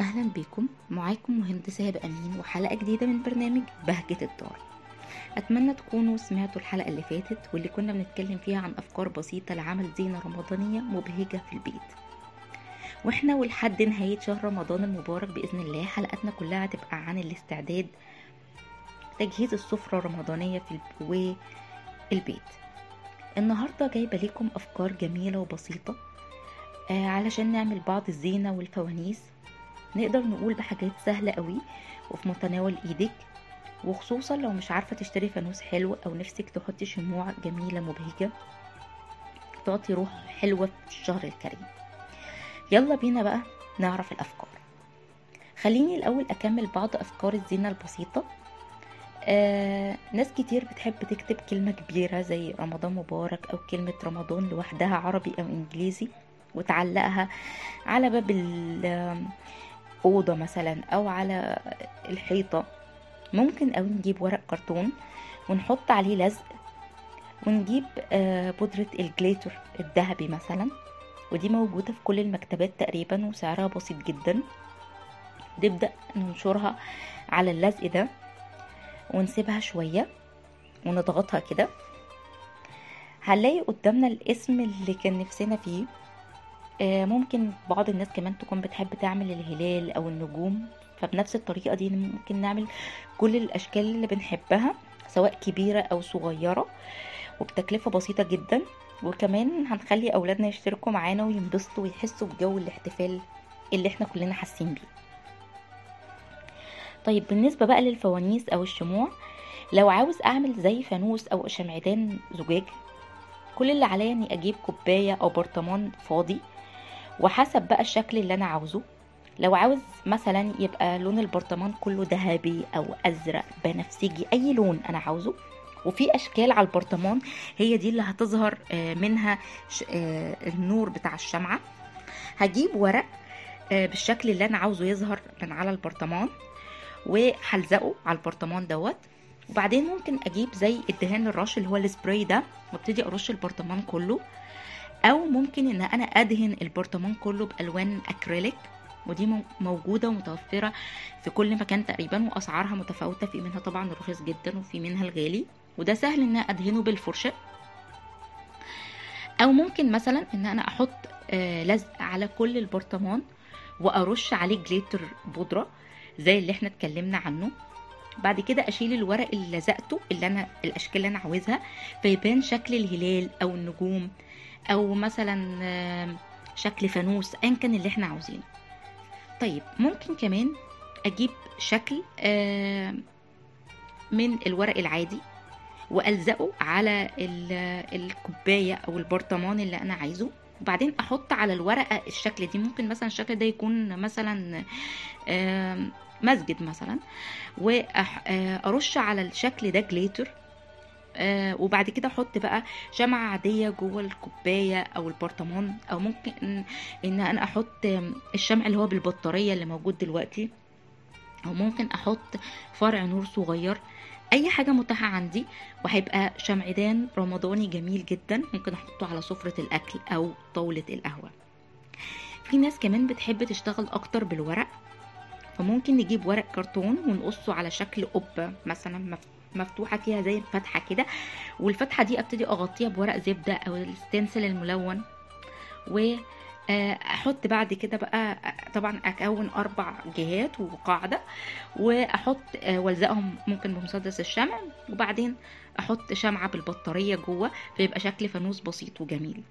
أهلا بكم. معاكم مهندسة هبة أمين وحلقة جديدة من برنامج بهجة الدار. أتمنى تكونوا سمعتوا الحلقة اللي فاتت واللي كنا بنتكلم فيها عن أفكار بسيطة لعمل زينة رمضانية مبهجة في البيت. وإحنا ولحد نهاية شهر رمضان المبارك بإذن الله حلقتنا كلها هتبقى عن الاستعداد تجهيز السفرة الرمضانية في الب- والبيت. النهاردة جايبة لكم أفكار جميلة وبسيطة آه، علشان نعمل بعض الزينة والفوانيس. نقدر نقول بحاجات سهلة قوي وفي متناول إيدك وخصوصا لو مش عارفة تشتري فانوس حلو أو نفسك تحطي شموع جميلة مبهجة تعطي روح حلوة في الشهر الكريم. يلا بينا بقى نعرف الأفكار. خليني الأول أكمل بعض أفكار الزينة البسيطة. آه، ناس كتير بتحب تكتب كلمة كبيرة زي رمضان مبارك أو كلمة رمضان لوحدها عربي أو إنجليزي وتعلقها على باب أوضة مثلا أو على الحيطة. ممكن أوي نجيب ورق كرتون ونحط عليه لزق ونجيب آه، بودرة الجليتر الذهبي مثلا. ودي موجودة في كل المكتبات تقريبا وسعرها بسيط جدا. نبدأ ننشرها على اللزق ده ونسيبها شوية ونضغطها كده. هنلاقي قدامنا الاسم اللي كان نفسنا فيه. ممكن بعض الناس كمان تكون بتحب تعمل الهلال أو النجوم فبنفس الطريقة دي ممكن نعمل كل الأشكال اللي بنحبها سواء كبيرة أو صغيرة وبتكلفة بسيطة جدا. وكمان هنخلي أولادنا يشتركوا معانا وينبسطوا ويحسوا بجو الاحتفال اللي إحنا كلنا حاسين بيه. طيب بالنسبة بقى للفوانيس أو الشموع لو عاوز أعمل زي فانوس أو شمعدان زجاج كل اللي عليا إني أجيب كوباية أو برطمان فاضي وحسب بقى الشكل اللي أنا عاوزه. لو عاوز مثلا يبقى لون البرطمان كله ذهبي أو أزرق بنفسجي أي لون أنا عاوزه. وفي أشكال على البرطمان هي دي اللي هتظهر آه، منها آه، النور بتاع الشمعة. هجيب ورق آه، بالشكل اللي أنا عاوزه يظهر من على البرطمان وهلزقه على البرطمان دوت. وبعدين ممكن أجيب زي الدهان الرش اللي هو السبراي ده وابتدي أرش البرطمان كله. أو ممكن إن أنا أدهن البرطمان كله بألوان أكريليك ودي مو- موجودة ومتوفرة في كل مكان تقريبا وأسعارها متفاوتة في منها طبعا رخيص جدا وفي منها الغالي وده سهل إن أدهنه بالفرشة. أو ممكن مثلا إن أنا أحط آه، لزق على كل البرطمان وأرش عليه جليتر بودرة زي اللي إحنا اتكلمنا عنه. بعد كده أشيل الورق اللي لزقته اللي أنا الأشكال اللي أنا عاوزها فيبان شكل الهلال أو النجوم أو مثلا آم، شكل فانوس ايا كان اللي إحنا عاوزينه. طيب ممكن كمان أجيب شكل آم، من الورق العادي وألزقه على ال- الكوباية أو البرطمان اللي أنا عايزه. وبعدين أحط على الورقة الشكل دي. ممكن مثلا الشكل ده يكون مثلا مسجد مثلا. وارش على الشكل ده جليتر. آه، وبعد كده أحط بقى شمعة عادية جوه الكوباية أو البرطمان. أو ممكن إن أنا أحط الشمع اللي هو بالبطارية اللي موجود دلوقتي. أو ممكن أحط فرع نور صغير. أي حاجة متاحة عندي وهيبقى شمعدان رمضاني جميل جدا ممكن أحطه على سفرة الأكل أو طاولة القهوة. في ناس كمان بتحب تشتغل أكتر بالورق فممكن نجيب ورق كرتون ونقصه على شكل قبة مثلا مف- مفتوحة فيها زي فتحة كده والفتحة دي أبتدي أغطيها بورق زبدة أو الستنسل الملون و أحط بعد كده بقى آه، طبعا أكون أربع جهات وقاعدة وأحط آه، وألزقهم ممكن بمسدس الشمع وبعدين أحط شمعة بالبطارية جوه فيبقى شكل فانوس بسيط وجميل.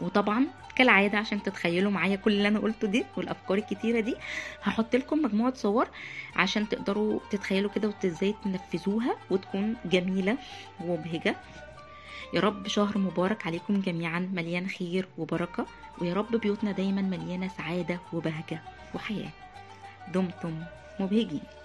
وطبعا كالعادة عشان تتخيلوا معايا كل اللي أنا قلته دي والأفكار الكتيرة دي هحط لكم مجموعة صور عشان تقدروا تتخيلوا كده وازاي تنفذوها وتكون جميلة ومبهجة. يا رب شهر مبارك عليكم جميعا مليان خير وبركة ويا رب بيوتنا دايما مليانة سعادة وبهجة وحياة. دمتم مبهجين.